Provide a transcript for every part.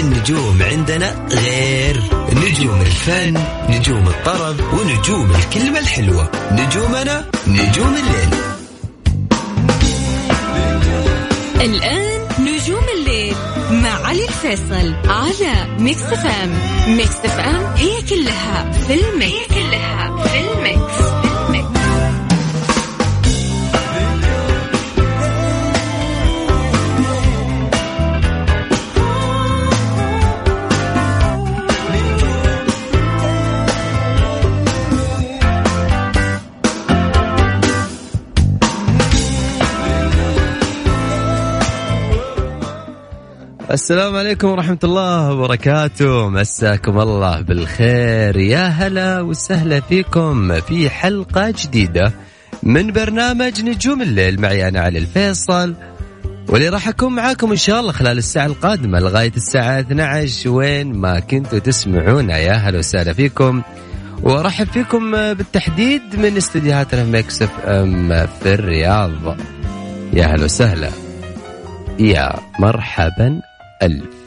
النجوم عندنا غير. نجوم الفن نجوم الطرب ونجوم الكلمة الحلوة. نجومنا نجوم الليل. الآن نجوم الليل مع علي الفيصل على Mix FM Mix FM هي كلها في ال mix. هي كلها في ال mix. السلام عليكم ورحمة الله وبركاته. مساكم الله بالخير. يا هلا وسهلا فيكم في حلقة جديدة من برنامج نجوم الليل. معي أنا علي الفيصل واللي راح أكون معاكم إن شاء الله خلال الساعة القادمة لغاية الساعة 12 وين ما كنتوا تسمعونا يا هلا وسهلا فيكم. وأرحب فيكم بالتحديد من استديوهاتنا في Mix FM في الرياض. يا هلا وسهلا. يا مرحبا. ألف.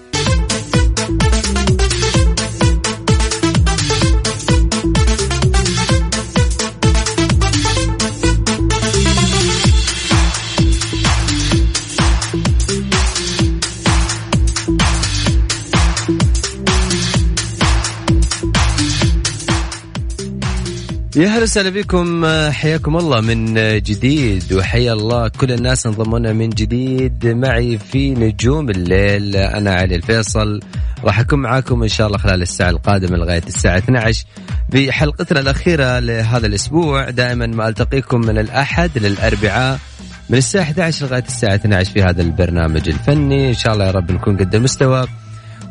يا هلا وسهلا بكم. حياكم الله من جديد وحيا الله كل الناس انضمونا من جديد معي في نجوم الليل أنا علي الفيصل. راح أكون معاكم إن شاء الله خلال الساعة القادمة لغاية الساعة 12 بحلقتنا الأخيرة لهذا الأسبوع. دائما ما ألتقيكم من الأحد للأربعاء من الساعة 11 لغاية الساعة 12 في هذا البرنامج الفني. إن شاء الله يا رب نكون قد المستوى.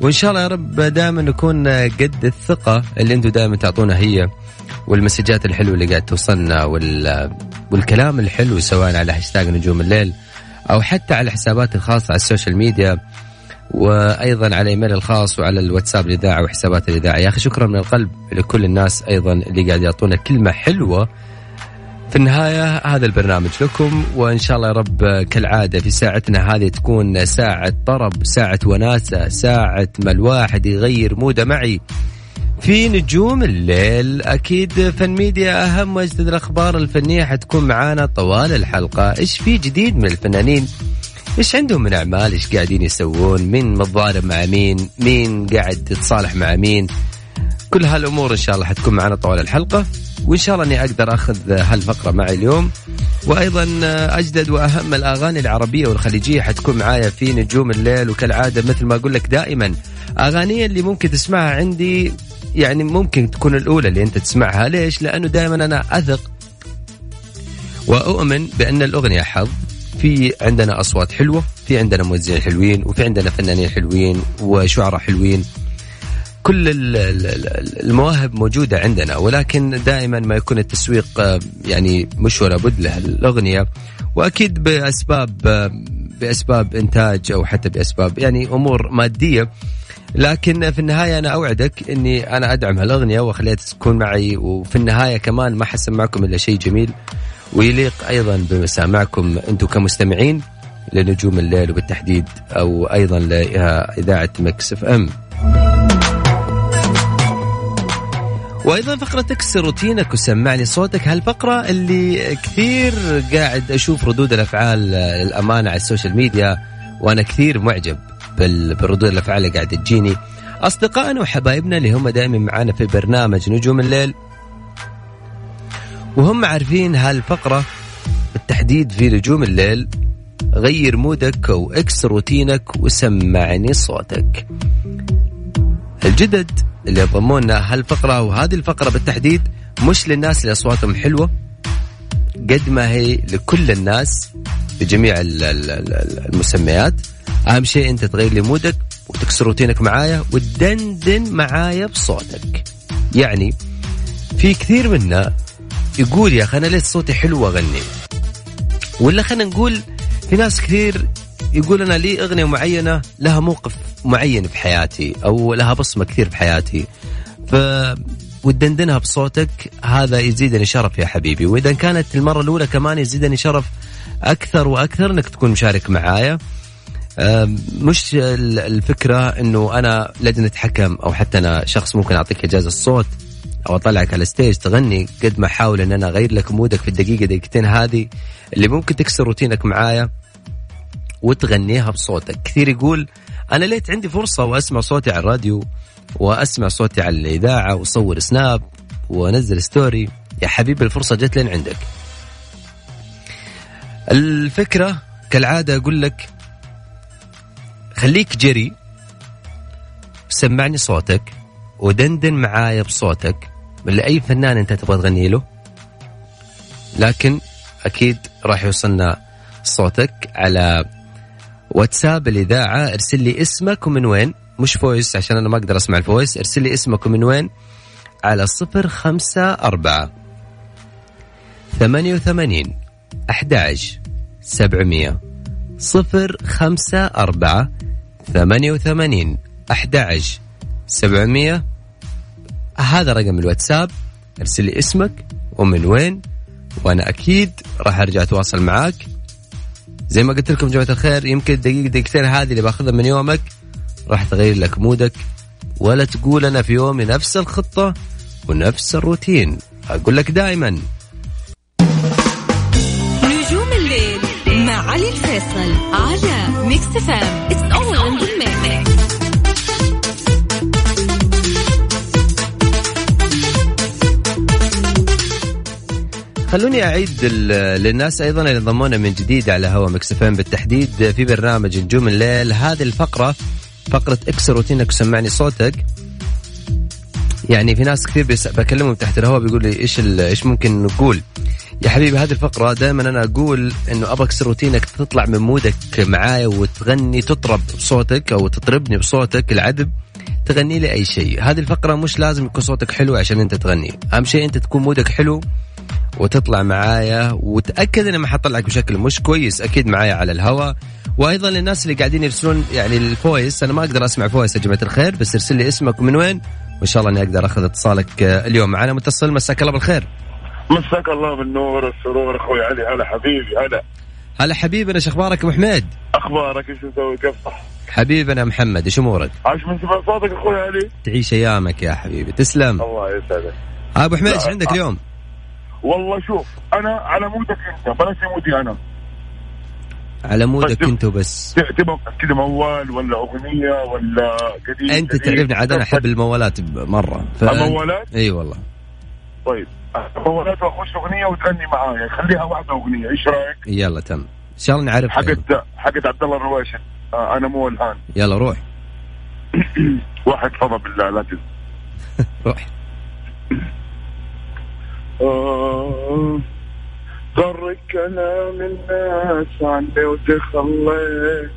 وإن شاء الله يا رب دائما نكون قد الثقة اللي أنتم دائما تعطونا هي والمسجات الحلوة اللي قاعد توصلنا وال... والكلام الحلو سواء على هاشتاج نجوم الليل أو حتى على حسابات الخاصة على ال social media وأيضا على إيميل الخاص وعلى الواتساب الإذاعة وحسابات الإذاعة. يا أخي شكرا من القلب لكل الناس أيضا اللي قاعد يعطونا كلمة حلوة في النهاية هذا البرنامج لكم وإن شاء الله يا رب كالعادة في ساعتنا هذه تكون ساعة طرب ساعة وناسة ساعة ما الواحد يغير mood ه معي. في نجوم الليل أكيد فن ميديا أهم وأجدد الأخبار الفنية حتكون معانا طوال الحلقة. إيش في جديد من الفنانين؟ إيش عندهم من أعمال؟ إيش قاعدين يسوون؟ مين متضارب مع مين؟ مين قاعد يتصالح مع مين؟ كل هالأمور إن شاء الله حتكون معنا طوال الحلقة وإن شاء الله أني أقدر أخذ هالفقرة معي اليوم. وأيضا أجدد وأهم الأغاني العربية والخليجية حتكون معايا في نجوم الليل وكالعادة مثل ما أقول لك دائما. أغاني اللي ممكن تسمعها عندي يعني ممكن تكون الأولى اللي أنت تسمعها. ليش؟ لأنه دائما أنا أثق وأؤمن بأن الأغنية حظ. في عندنا أصوات حلوة في عندنا موزعين حلوين وفي عندنا فنانين حلوين وشعراء حلوين. كل المواهب موجودة عندنا ولكن دائما ما يكون التسويق يعني مش ولا بد له الأغنية وأكيد بأسباب بأسباب إنتاج أو حتى بأسباب يعني أمور مادية. لكن في النهاية أنا أوعدك أني أنا أدعم هالأغنية وأخليها تكون معي وفي النهاية كمان ما حنسمعكم إلا شيء جميل. ويليق أيضا بمسامعكم أنتم كمستمعين لنجوم الليل وبالتحديد أو أيضا لإذاعة Mix FM. وأيضا فقرة تكسر روتينك وسمعني صوتك. هالفقره اللي كثير قاعد أشوف ردود الأفعال الأمانة على ال social media؟ وأنا كثير معجب بالردود الأفعال اللي قاعدة تجيني. أصدقائنا وحبايبنا اللي هم دائما معانا في برنامج نجوم الليل. وهم عارفين هالفقره بالتحديد في نجوم الليل. غير mood ك واكسر روتينك وسمعني صوتك. الجدد اللي يضمونا هالفقرة وهذه الفقرة بالتحديد مش للناس اللي أصواتهم حلوة قد ما هي لكل الناس بجميع المسميات. أهم شيء أنت تغير لي مودك وتكسر روتينك معايا وتدندن معايا بصوتك. يعني في كثير منا يقول يا أخي أنا ليش صوتي حلو وأغني؟ ولا خلينا نقول في ناس كثير يقول أنا لي أغنية معينة لها موقف معين في حياتي أو لها بصمة كثير في حياتي. ف وتدندنها بصوتك هذا يزيدني شرف يا حبيبي. وإذا كانت المرة الأولى كمان يزيدني شرف أكثر وأكثر إنك تكون مشارك معايا. مش الفكرة إنه أنا لجنه حكم أو حتى أنا شخص ممكن أعطيك إجازة الصوت أو أطلعك على ال stage تغني قد ما احاول إن أنا أغير لك mood ك في الدقيقة دقيقتين هذه اللي ممكن تكسر روتينك معايا. وتغنيها بصوتك. كثير يقول أنا ليت عندي فرصة وأسمع صوتي على الراديو وأسمع صوتي على الإذاعة وأصور snap وأنزل story. يا حبيبي الفرصة جت لين عندك. الفكرة كالعادة أقول لك خليك جريء سمعني صوتك ودندن معايا بصوتك. اي فنان أنت تبغى تغني له؟ لكن أكيد راح يوصلنا صوتك على واتساب الإذاعة ارسل لي اسمك ومن وين؟ مش voice عشان أنا ما أقدر أسمع ال voice ارسل لي اسمك ومن وين؟ على صفر خمسة أربعة ثمانية وثمانين أحد سبعمية. صفر خمسة أربعة ثمانية وثمانين أحد سبعمية. هذا رقم الواتساب ارسل لي اسمك ومن وين؟ وأنا أكيد راح أرجع أتواصل معاك. زي ما قلت لكم جماعة الخير يمكن دقيقه دقيقتين هذه اللي بأخذها من يومك راح تغير لك mood ك. ولا تقول أنا في يومي نفس الخطة ونفس الروتين. أقول لك دائما نجوم الليل مع علي الفيصل على Mix FM خلوني أعيد للناس أيضا اللي انضمونا من جديد على هوا Mix بالتحديد في برنامج نجوم الليل. هذه الفقرة فقرة اكسر روتينك وسمعني صوتك. يعني في ناس كثير بكلمهم تحت الهواء بيقول لي إيش إيش ممكن نقول. يا حبيبي هذه الفقرة دائما أنا أقول إنه أبغى أكسر روتينك تطلع من mood ك معايا وتغني تطرب بصوتك أو تطربني بصوتك العذب تغني لي أي شيء. هذه الفقرة مش لازم يكون صوتك حلو عشان أنت تغني. أهم شيء أنت تكون mood ك حلو وتطلع معايا وتأكد إني ما حطلعك بشكل مش كويس. أكيد معايا على الهواء وأيضا للناس اللي قاعدين يرسلون يعني ال voice أنا ما أقدر أسمع voice يا جماعة الخير بس ارسل لي اسمك ومن وين؟ وإن شاء الله إني أقدر أخذ اتصالك اليوم. معنا متصل مساك الله بالخير. مساك الله بالنور والسرور أخوي علي. هلا حبيبي هلا. هلا حبيبنا إيش أخبارك أبو حميد؟ أخبارك؟ إيش مسوي؟ كيف صح؟ حبيبنا محمد إيش أمورك؟ عاش من سمع صوتك أخوي علي. تعيش أيامك يا حبيبي تسلم. الله يسعدك. أبو حميد إيش عندك اليوم؟ والله شوف أنا على مودك أنت بلاش مودي أنا. على مودك أنت وبس. تبغى كذا موال ولا أغنية ولا قديم أنت تعرفني عاد أنا أحب الموالات مره ف... الموالات؟ إي والله. طيب الموالات وأخش أغنية وتغني معايا خليها واحدة أغنية إيش رأيك؟ يلا تم. إن شاء الله نعرف حقت حقت عبد الله الرواشد آه أنا مو الآن. يلا روح. واحد فضى بالله لا تنسى روح. غرك كلام الناس عني وتخليت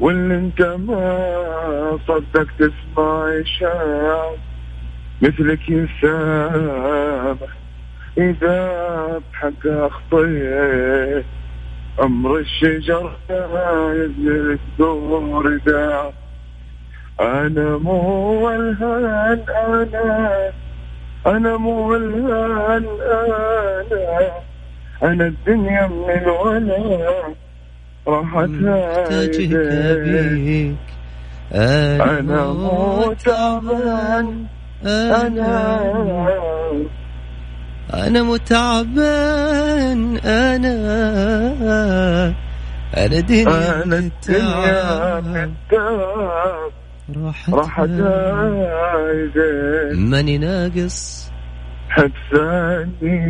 واللي انت ما صدق تسمع إشاعة مثلك يسامح إذا بحق أخطيت أمر الشجر يزل الدور داع أنا مو ألهان أنا أنا مو الهان أنا أنا الدنيا من الولا راحت بيك. أنا مو تعبان أنا. أنا متعبان أنا. أنا دنيا أنا الدنيا من التعب راحت راحت ماني ناقص حبساني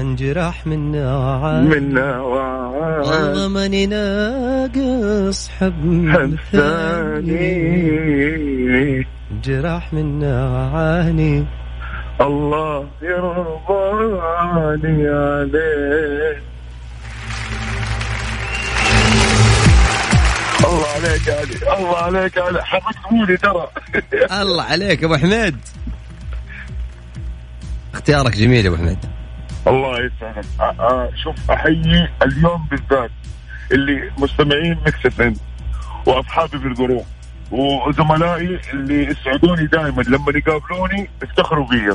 انجرح منا وعاد؟ منا وعاد. والله ماني ناقص حب حبساني جرح منا وعاني. الله يرضاني عليه عليك يا علي. الله عليك يا علي حركتوني ترى. الله عليك أبو حميد. اختيارك جميل يا أبو حميد. الله يسعدك. آه، آه، شوف أحيي اليوم بالذات اللي مستمعين ميكس إف وأصحابي في ال group وزملائي اللي يسعدوني دائما لما يقابلوني يفتخروا بي.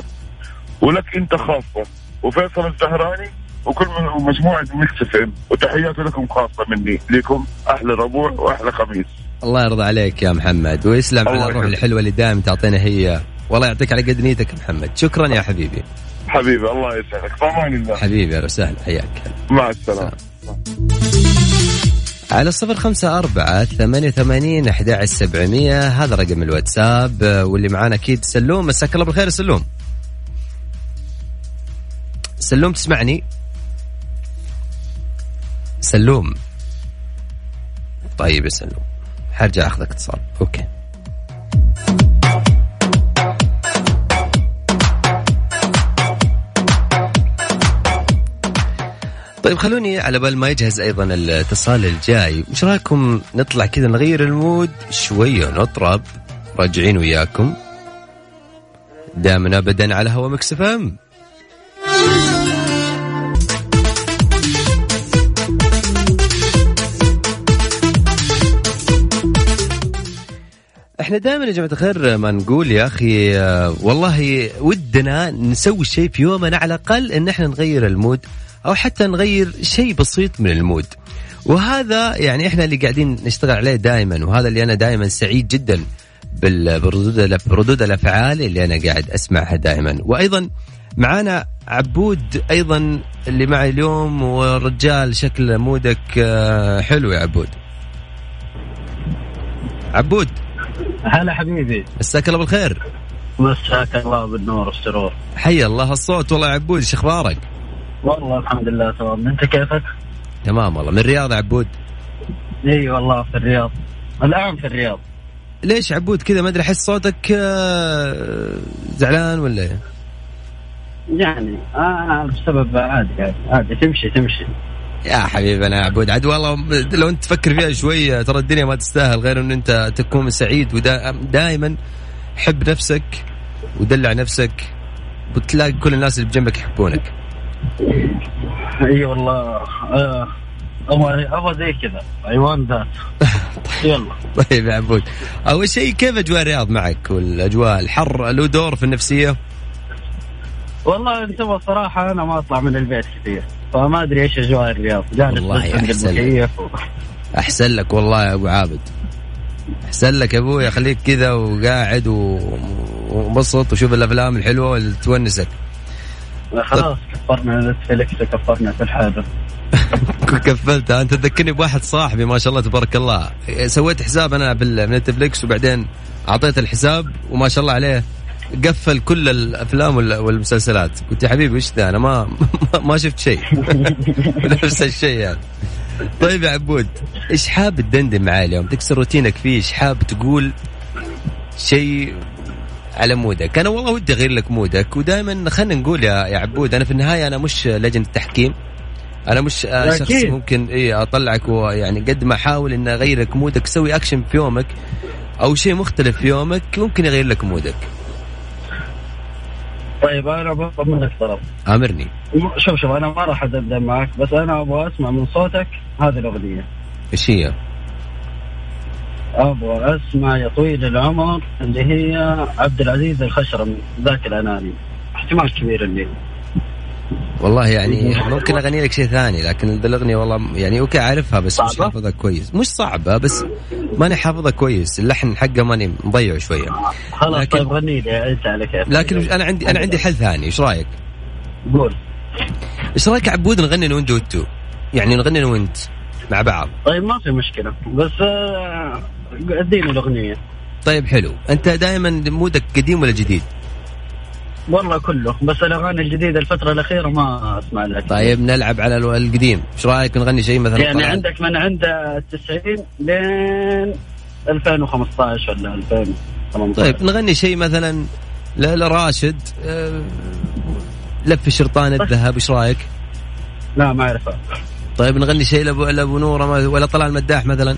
ولك أنت خاصة. وفيصل الزهراني وكل من- مجموعه Mix FM. وتحياتي لكم خاصة مني لكم أحلى ربوع واحلى خميس الله يرضى عليك يا محمد. ويسلم على الروح. الحلوة اللي دائما تعطينا هي. والله يعطيك على قد نيتك محمد. شكرا يا حبيبي. حبيبي الله يسعدك. في أمان الله. حبيبي أهلا وسهلا. حياك. مع السلامة. على الصفر خمسة أربعة ثمانية وثمانين أحد سبعمية. هذا رقم الواتساب. واللي معانا أكيد سلوم. مساك الله بالخير سلوم. سلوم تسمعني؟ سلوم. طيب يا سلوم. حرجع أخذك اتصال. أوكي. طيب خلوني على بال ما يجهز أيضا الاتصال الجاي. إيش رأيكم نطلع كذا نغير ال mood شوية ونطرب؟ راجعين وياكم. دائما ابدا على هوا Mix إحنا دائما يا جماعة الخير ما نقول يا أخي آه، والله ودنا نسوي شيء في يومنا على الأقل إن إحنا نغير ال mood أو حتى نغير شيء بسيط من المود. وهذا يعني إحنا اللي قاعدين نشتغل عليه دائما وهذا اللي أنا دائما سعيد جدا بال- بردود بردود الأفعال اللي أنا قاعد أسمعها دائما. وأيضا معانا عبود أيضا اللي معي اليوم والرجال شكل مودك آه، حلو يا عبود. عبود. هلا حبيبي. مساك الله بالخير. مساك الله بالنور والسرور. حي الله الصوت والله يا عبود إيش أخبارك؟ والله الحمد لله تمام. أنت كيفك؟ تمام والله. من الرياض يا عبود؟ إي والله في الرياض. الآن في الرياض. ليش عبود كذا؟ ما أدري أحس صوتك آه، زعلان ولا؟ يعني آه بسبب عادي عادي. عادي تمشي تمشي. يا حبيبي أنا يا عبود. عاد والله لو انت تفكر فيها شوية ترى الدنيا ما تستاهل غير إن انت تكون سعيد. ودائما حب نفسك ودلع نفسك وتلاقي كل الناس اللي بجنبك يحبونك. أي والله آه أبغى أبغى زي كذا ايوان ذات. يلا. طيب يا عبود. أول شيء كيف أجواء الرياض معك والأجواء الحر له دور في النفسية؟ والله انت الصراحه أنا ما أطلع من البيت كثير فما أدري إيش أجواء الرياض. جالس والله أحسن لك. و... أحسن لك والله يا أبو عابد. أحسن لك يا أبوي خليك كذا وقاعد و- ومبسط وشوف الأفلام الحلوة اللي تونسك. خلاص قفلنا نتفلكس قفلنا كل حاجة قفلت أنت تذكرني بواحد صاحبي ما شاء الله تبارك الله. سويت حساب أنا نتفليكس وبعدين اعطيت الحساب وما شاء الله عليه. قفل كل الأفلام وال- والمسلسلات. قلت يا حبيبي إيش ذا؟ أنا ما ما شفت شيء. نفس الشيء يعني. طيب يا عبود إيش حاب تدندن معاي اليوم؟ تكسر روتينك فيه إيش حاب تقول شيء على mood ك؟ أنا والله ودي أغير لك mood ك ودائما خلينا نقول يا يا عبود أنا في النهاية أنا مش لجنة تحكيم. أنا مش آه، شخص. ممكن اي أطلعك ويعني قد ما أحاول ان أغير لك mood ك سوي أكشن في يومك أو شيء مختلف في يومك ممكن يغير لك mood ك. طيب أنا بطلب منك طلب. آمرني. شوف شوف أنا ما راح ادندن معك بس أنا أبغى أسمع من صوتك هذه الأغنية. إيش هي؟ أبغى أسمع يا طويل العمر اللي هي عبد العزيز الخشرمي ذاك الأناني. احتمال كبير اللي والله يعني ممكن أغني لك شيء ثاني لكن الأغنية والله يعني أوكي أعرفها بس مش؟ حافظها كويس. مش صعبة بس ماني حافظها كويس. اللحن حقه ماني مضيعه شوية. خلاص لكن- طيب غني لي انت على كيف لكن أنا عندي أنا عندي حل ثاني. إيش رأيك؟ قول. إيش رأيك عبود نغني أنا وأنت وأنتو؟ يعني نغني أنا وأنت مع بعض. طيب ما في مشكلة. بس آه، اديني الأغنية. طيب حلو. أنت دائما مودك قديم ولا جديد؟ والله كله بس الأغاني الجديدة الفترة الأخيرة ما أسمع لها. طيب نلعب على القديم. إيش رأيك نغني شيء مثلا يعني طلع- عندك من عند 90 لين 2015 ولا 2018 طيب نغني شيء مثلا لراشد. آه، لف شرطان الذهب إيش رأيك؟ لا ما اعرفها طيب نغني شيء لابو لأبو نورة ولا طلع المداح مثلا.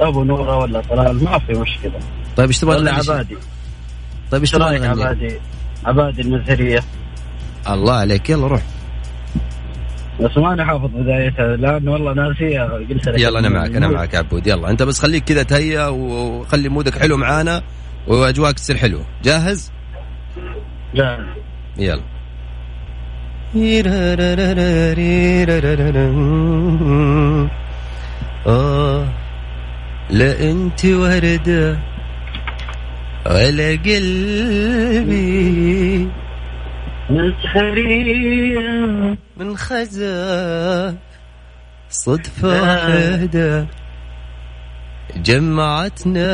أبو نورة ولا طلال ما في مشكلة. طيب إيش تبغى شيء؟ عبادي. طيب إيش رأيك؟ عبادي؟ عبادي؟ المزهريه الله عليك يلا روح. بس ماني حافظ بدايتها لأن والله ناسيها قلت لك. يلا أنا معك أنا معك يا عبود يلا. أنت بس خليك كذا تهيأ وخلي مودك حلو معانا واجواك تصير حلوة. جاهز؟ جاهز. يلا. آه لا انت وردة. ولا قلبي. مسهريه من خزف صدفة واحدة. جمعتنا.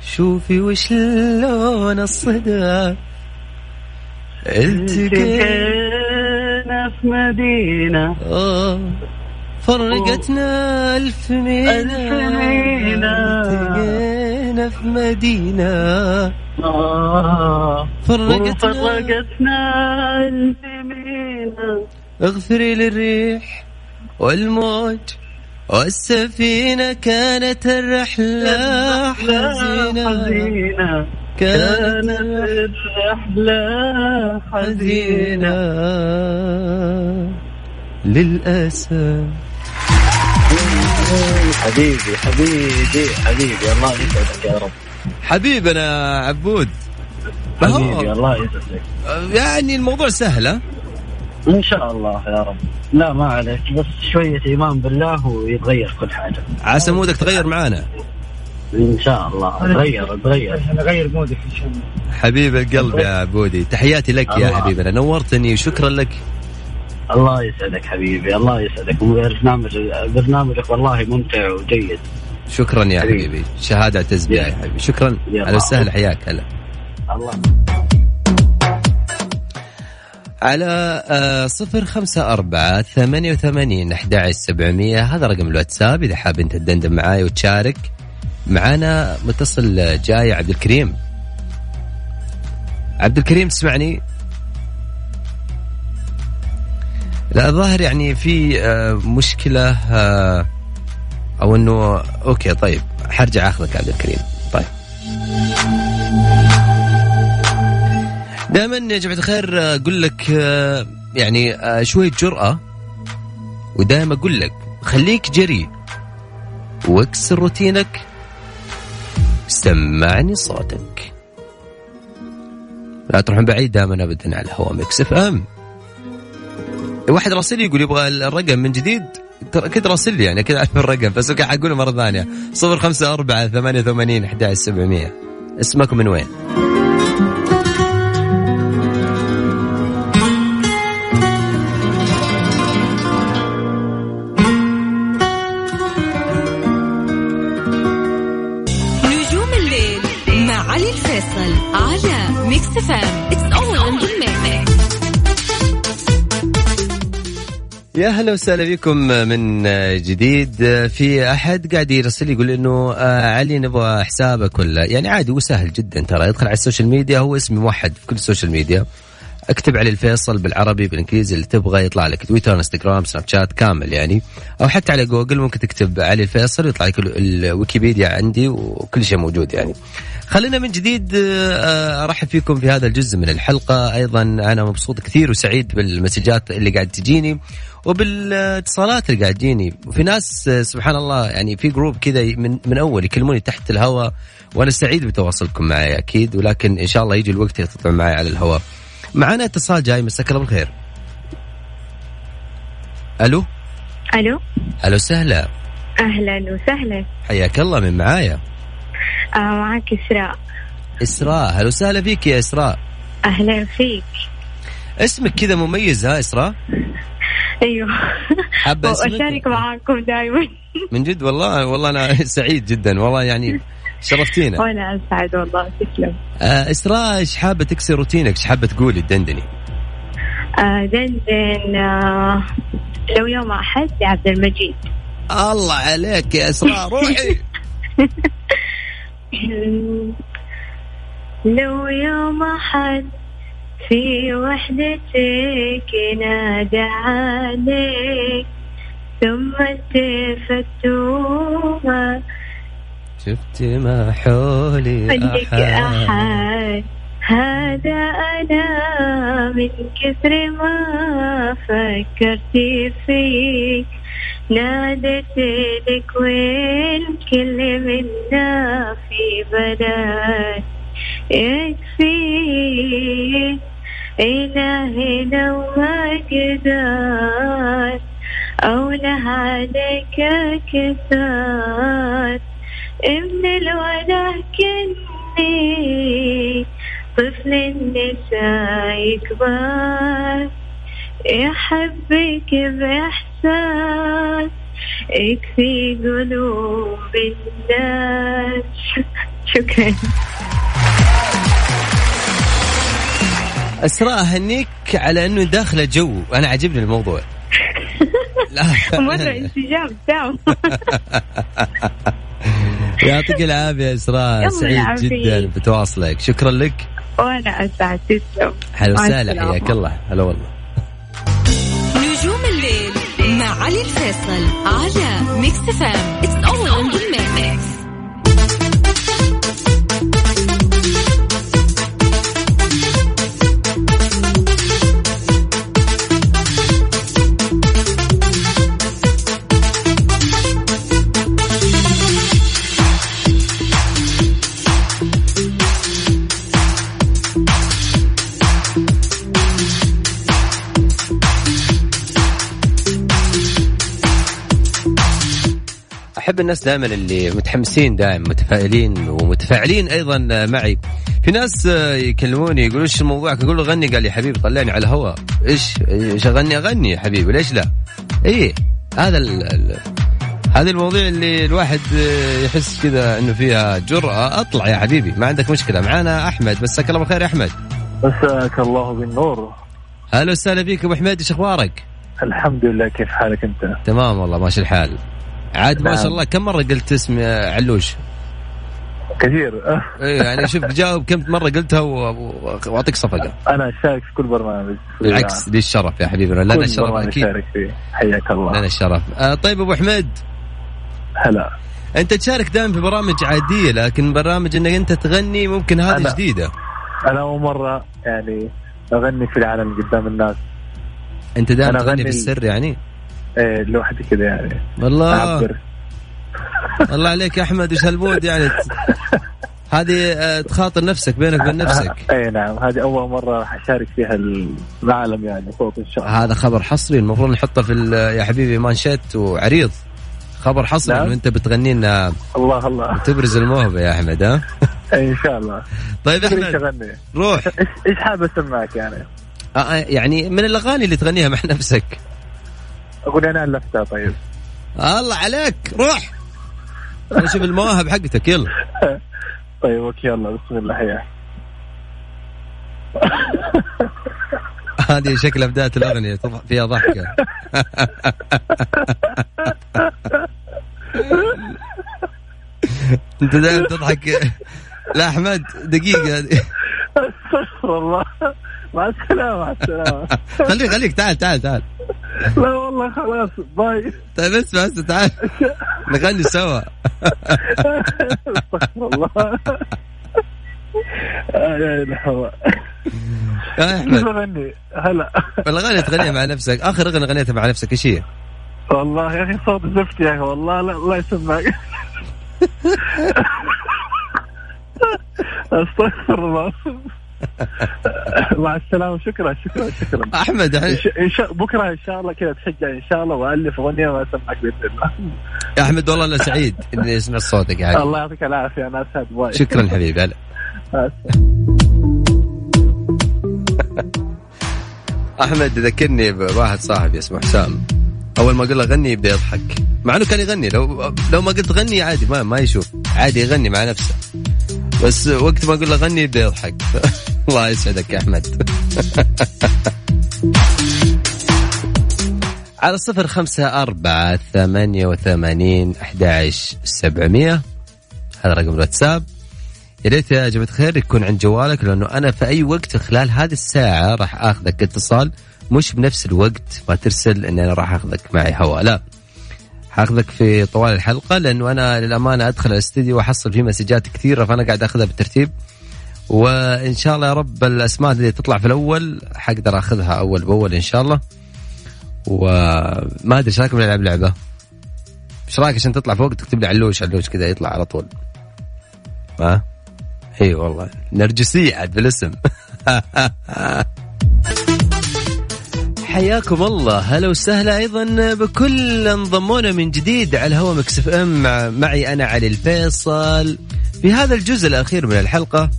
شوفي وش لون الصدى التقينا في مدينة. آه. فرقتنا ألف مينا ألف مينا. التقينا في مدينة. آه. فرقتنا وفرقتنا الجميلة اغفري للريح والموج والسفينة كانت الرحلة حزينة. حزينة. كانت الرحلة حزينة. للأسف حبيبي حبيبي حبيبي. الله يسعدك يا رب. حبيبنا عبود. حبيبي الله يسعدك. يعني الموضوع سهل ها؟ إن شاء الله يا رب. لا ما عليك بس شوية إيمان بالله ويتغير كل حاجة. عسى مودك تغير معانا. إن شاء الله. تغير تغير. غير مودك إن شاء الله. حبيب القلب يا عبودي تحياتي لك يا. حبيبنا. نورتني شكرا لك. الله يسعدك حبيبي الله يسعدك. برنامج برنامجك والله ممتع وجيد. شكرا يا حبيبي. حبيبي. شهادة اعتز بها يا حبيبي. شكرا. على وسهلا حياك هلا الله. على آه، صفر خمسة أربعة ثمانية وثمانين أحد سبعمية. هذا رقم الواتساب إذا حاب أنت تدندن معاي وتشارك. معانا متصل جاي عبد الكريم. عبد الكريم تسمعني؟ الظاهر يعني في آه، مشكلة آه، أو أنه okay طيب حرجع أخذك عبد الكريم. طيب. دائما يا جماعة الخير آه، أقول لك يعني شوية جرأة ودائما أقول لك خليك جريء واكسر روتينك سمعني صوتك. لا تروحون بعيد دائما ابدا على الهواء Mix FM. واحد راسل يقول يبغى الرقم من جديد. ترى أكيد راسل لي يعني أكيد أعرف الرقم بس okay حقوله مرة ثانية. 054 88 11700 اسمك من وين؟ نجوم الليل مع علي الفيصل على Mix FM يا هلا وسهلا بكم من جديد. في أحد قاعد يرسل يقول إنه آه، علي نبغى حسابك ولا؟ يعني عادي وسهل جدا ترى. ادخل على ال social media هو اسمي موحد في كل ال social media. اكتب علي الفيصل بالعربي بالانجليزي اللي تبغى يطلع لك تويتر إنستغرام سناب شات كامل يعني. أو حتى على جوجل ممكن تكتب علي الفيصل ويطلع لك ال- الويكيبيديا عندي وكل شيء موجود يعني. خلينا من جديد آه، أرحب فيكم في هذا الجزء من الحلقة. أيضا أنا مبسوط كثير وسعيد بالمسجات اللي قاعد تجيني. وبالاتصالات اللي قاعد تجيني وفي ناس سبحان الله يعني في جروب كذا من من أول يكلموني تحت الهواء وأنا سعيد بتواصلكم معي أكيد ولكن إن شاء الله يجي الوقت اللي تطلعوا معي على الهواء. معنا اتصال جاي مساك الله بالخير. ألو؟ ألو؟ ألو وسهلا أهلا وسهلا. حياك الله من معايا؟ آه معك إسراء. إسراء. هلا وسهلا فيك يا إسراء. أهلا فيك. اسمك كذا مميز ها إسراء؟ أيوه. حابه وأشارك معاكم دائما من جد والله والله أنا سعيد جدا والله يعني شرفتينا. وأنا أسعد والله تسلم. آه إسراء إيش حابة تكسر روتينك؟ إيش حابة تقولي؟ تدندني آه دندن آه لو يوم أحد لعبد المجيد. الله عليك يا إسراء روحي. لو يوم أحد في وحدتك نادى عليك. ثم التفتوها شفت ما حولي أحد. أحد. هذا أنا من كثر ما فكرت فيك. نادت لك وين كل منا في بلد يكفي إلهي لو ما قدر أو عليك كسر ابن الولا كني طفل النساء يكبر يحبك بإحساس يكفي قلوب الناس. شكرا. أسراء أهنيك على أنه داخله جو أنا عجبني الموضوع. لا. مرة انسجام تام يعطيك العافية أسراء. سعيد. جدا بتواصلك. شكرا لك. وأنا أسعد. تسلم. هلا مع وسهلا. حياك الله. هلا والله. نجوم الليل مع علي الفيصل على Mix FM it's all أحب الناس دائما اللي متحمسين دائما متفائلين ومتفاعلين أيضا معي. في ناس يكلموني يقولوا إيش موضوعك؟ أقول له غني. قال لي حبيبي طلعني على الهواء. إيش؟ إيش أغني؟ أغني يا حبيبي. ليش لا؟ إي هذا ال... ال... هذه المواضيع اللي الواحد يحس كذا إنه فيها جرأة. أطلع يا حبيبي ما عندك مشكلة. معانا أحمد. مساك الله بالخير يا أحمد. مساك الله بالنور. هلا وسهلا فيك أبو حميد إيش أخبارك؟ الحمد لله. كيف حالك أنت؟ تمام والله ماشي الحال. عاد ما نعم. شاء الله كم مرة قلت اسم علوش؟ كثير. إيه يعني شوف جاوب كم مرة قلتها وأعطيك صفقة. أنا أشارك في كل برنامج. بالعكس لي الشرف يا حبيبنا لنا كل الشرف برنامج أكيد. اشارك فيه. حياك لنا الله الشرف. آه طيب أبو حميد. هلا. أنت تشارك دائما في برامج عادية لكن برامج إنك أنت تغني ممكن هذه أنا. جديدة. أنا أول مرة يعني أغني في العالم قدام الناس. أنت دائما تغني أغني بالسر يعني؟ لوحدي كذا يعني. والله. الله عليك يا أحمد وش هال mood يعني؟ هذه آه، تخاطر نفسك بينك وبين نفسك. اي نعم. هذه أول مرة راح أشارك فيها العالم يعني فوق إن شاء الله. هذا خبر حصري المفروض نحطه في يا حبيبي مانشيت وعريض. خبر حصري نعم. إنه أنت بتغني لنا الله الله. تبرز الموهبة يا أحمد ها؟ إيه إن شاء الله. طيب إيش أحمد روح. إيش إيش حابب أسمعك يعني؟ آه، آه، يعني من الأغاني اللي تغنيها مع نفسك؟ أقول أنا الفتها طيب. الله عليك روح. نشوف المواهب حقتك يلا. طيب أوكي يلا بسم الله حياك. هذه شكلها بدايه الأغنية تضح- فيها ضحكة. أنت دائما تضحك. لا أحمد دقيقة. استغفر الله. مع السلامة مع السلامة. خليك خليك تعال تعال تعال. لا والله خلاص باي. طيب اسمع اسمع تعال. نغني سوا. استغفر الله. يا إله. يا أحمد. أغني هلا. الاغاني تغنيها مع نفسك. آخر أغنية غنيتها مع نفسك إيش هي؟ والله يا أخي صوت زفت يا أخي والله لا الله يسمعك. استغفر الله. مع السلامة شكرا شكرا شكرا. أحمد إن يعني شاء- بكرة إن شاء الله كذا تشجع إن شاء الله وألف أغنية واسمعك بإذن الله. يا أحمد والله أنا سعيد إني أسمع صوتك حبيبي الله يعطيك العافية أنا أسعد باي شكرا حبيبي هلا. هلا أحمد ذكرني بواحد صاحبي اسمه حسام. أول ما أقول له غني يبدأ يضحك. مع إنه كان يغني لو لو ما قلت غني عادي ما ما يشوف. عادي يغني مع نفسه. بس وقت ما أقول له غني يبدا يضحك. الله يسعدك يا احمد. على صفر خمسة أربعة ثمانية وثمانين أحد سبعمية. هذا رقم الواتساب. يا ريت يا جماعة الخير يكون عند جوالك لأنه أنا في أي وقت خلال هذه الساعة راح آخذك اتصال مش بنفس الوقت ما ترسل إن أنا راح آخذك معي هواء. لا. حاخذك في طوال الحلقة لأنه أنا للأمانة أدخل الاستديو وأحصل فيه مسجات كثيرة فأنا قاعد أخذها بالترتيب. وإن شاء الله يا رب الأسماء اللي تطلع في الأول حقدر أخذها أول بأول إن شاء الله. وما أدري إيش رايكم نلعب لعبة؟ إيش رأيك عشان تطلع فوق تكتب لي علوش علوش كذا يطلع على طول. ها؟ إي والله. نرجسية عاد بالاسم. حياكم الله. هلا وسهلا أيضا بكل انضمونا من جديد على هوا مكسف ام. معي أنا علي الفيصل. في هذا الجزء الأخير من الحلقة.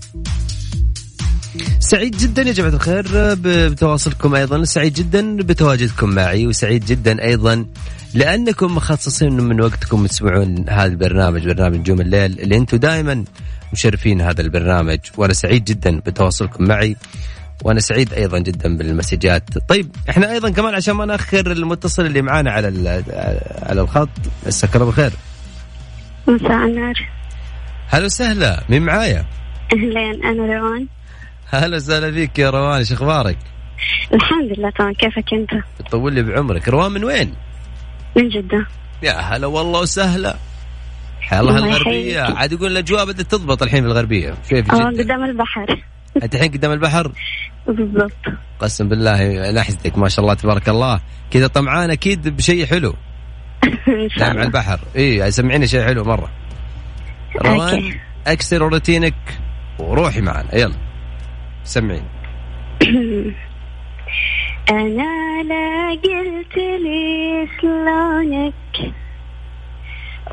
سعيد جدا يا جماعة الخير بتواصلكم أيضا. سعيد جدا بتواجدكم معي وسعيد جدا أيضا لأنكم مخصصين من وقتكم تسمعون هذا البرنامج برنامج نجوم الليل. اللي أنتم دائما مشرفين هذا البرنامج. وأنا سعيد جدا بتواصلكم معي. وأنا سعيد أيضا جدا بالمسجات. طيب إحنا أيضا كمان عشان ما نأخر المتصل اللي معانا على على الخط مساك الله بالخير. مساء النور. هلا وسهلا مين معايا؟ أهلين أنا روان. هلا وسهلا فيك يا روان إيش أخبارك؟ الحمد لله تمام. كيفك أنت؟ تطول لي بعمرك. روان من وين؟ من جدة. يا هلا والله وسهلا. الله الغربية. عاد يقول الأجواء بدأت تضبط الحين في الغربية. شوي في آه قدام البحر. أنت الحين قدام البحر؟ بالضبط. قسم بالله نحسدك ما شاء الله تبارك الله. كذا طمعان أكيد بشيء حلو. إن شاء الله على البحر. اي سمعيني شيء حلو مرة. روان أكسر روتينك وروحي معنا يلا سمعين أنا لا قلت لي شلونك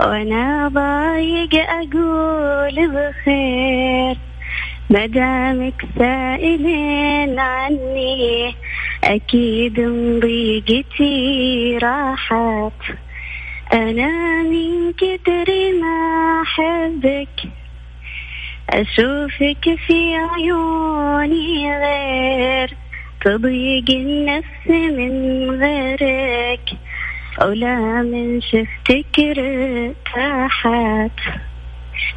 وأنا ضايق أقول بخير. مدامك سائلين عني. أكيد ضيقتي راحت. أنا من كتر ما أحبك. أشوفك في عيوني غير. تضيق النفس من غيرك. ولا من شفتك ارتاحت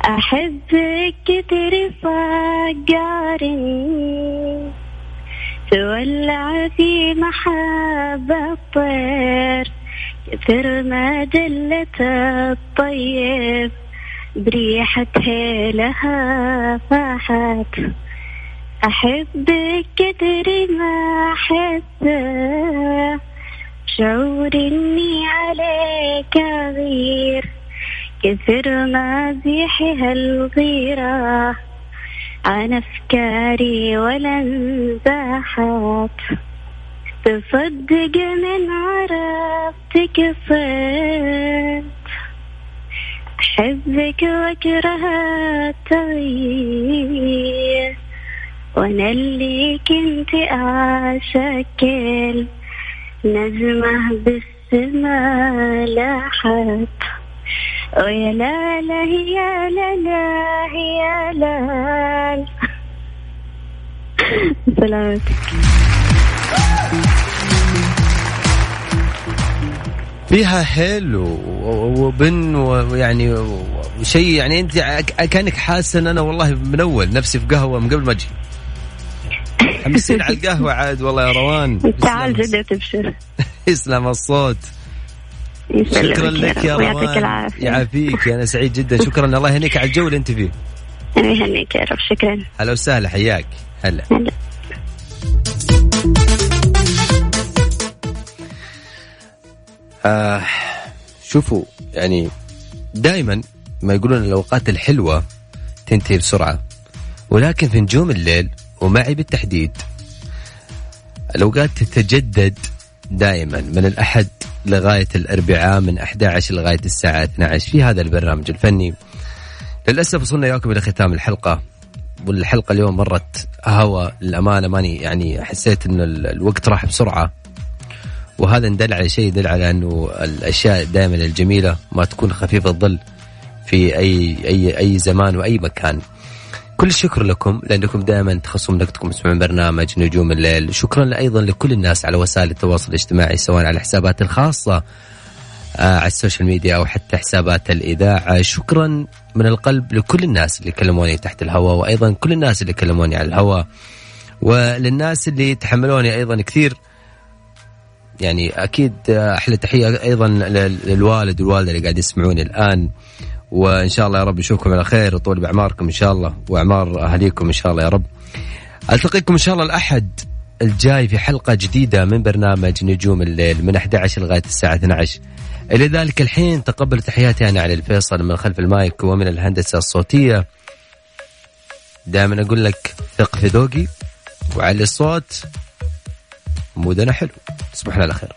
أحبك كتر صقاري تولع في محبة الطير كثر ما دلت الطيب بريحة هيلها فاحت. أحبك كثر ما أحب شعور إني عليك أغير كثر ما زيحها الغيرة عن أفكاري ولا انزاحت. تصدق من عرفتك صرت. أحبك وأكره التغيير وأنا اللي كنت اشكل نجمة بالسما لاحت. ويا لا لا يا لا لا يا لا. سلامتك فيها هيل وبن ويعني وشيء يعني أنت كانك حاسة إن أنا والله من أول نفسي في قهوة من قبل ما أجي. حمسين على القهوة عاد والله يا روان. تعال جدة تبشر. يسلم الصوت. شكرا لك يا روان. يعافيك أنا سعيد جدا. شكرا. الله يهنيك على الجو اللي أنت فيه. الله يهنيك يا رب. شكرا. هلا وسهلا. حياك. هلا. هلا. آه شوفوا يعني دائما ما يقولون الأوقات الحلوة تنتهي بسرعة ولكن في نجوم الليل ومعي بالتحديد الأوقات تتجدد دائما من الأحد لغاية الأربعاء من 11 لغاية الساعة 12 في هذا البرنامج الفني. للأسف وصلنا إياكم إلى ختام الحلقة والحلقة اليوم مرت هوا للأمانة ماني يعني حسيت أن الوقت راح بسرعة. وهذا ندل على شيء يدل على أنه الأشياء دائما الجميلة ما تكون خفيفة الظل في أي أي أي زمان وأي مكان. كل الشكر لكم لأنكم دائما تخصصون وقتكم تسمعون برنامج نجوم الليل. شكرا أيضا لكل الناس على وسائل التواصل الاجتماعي سواء على الحسابات الخاصة آه، على ال social media أو حتى حسابات الإذاعة. شكرا من القلب لكل الناس اللي كلموني تحت الهواء وأيضا كل الناس اللي كلموني على الهواء. وللناس اللي تحملوني أيضا كثير يعني أكيد أحلى تحية أيضا للوالد والوالدة اللي قاعد يسمعوني الآن. وإن شاء الله يا رب نشوفكم على خير وطول بأعماركم إن شاء الله وأعمار اهاليكم إن شاء الله يا رب. ألتقيكم إن شاء الله الأحد الجاي في حلقة جديدة من برنامج نجوم الليل من 11 لغاية الساعة 12. إلى ذلك الحين تقبل تحياتي أنا علي الفيصل من خلف المايك ومن الهندسة الصوتية. دائما أقول لك ثق في ذوقي وعلي الصوت مودنا حلو تصبحنا على خير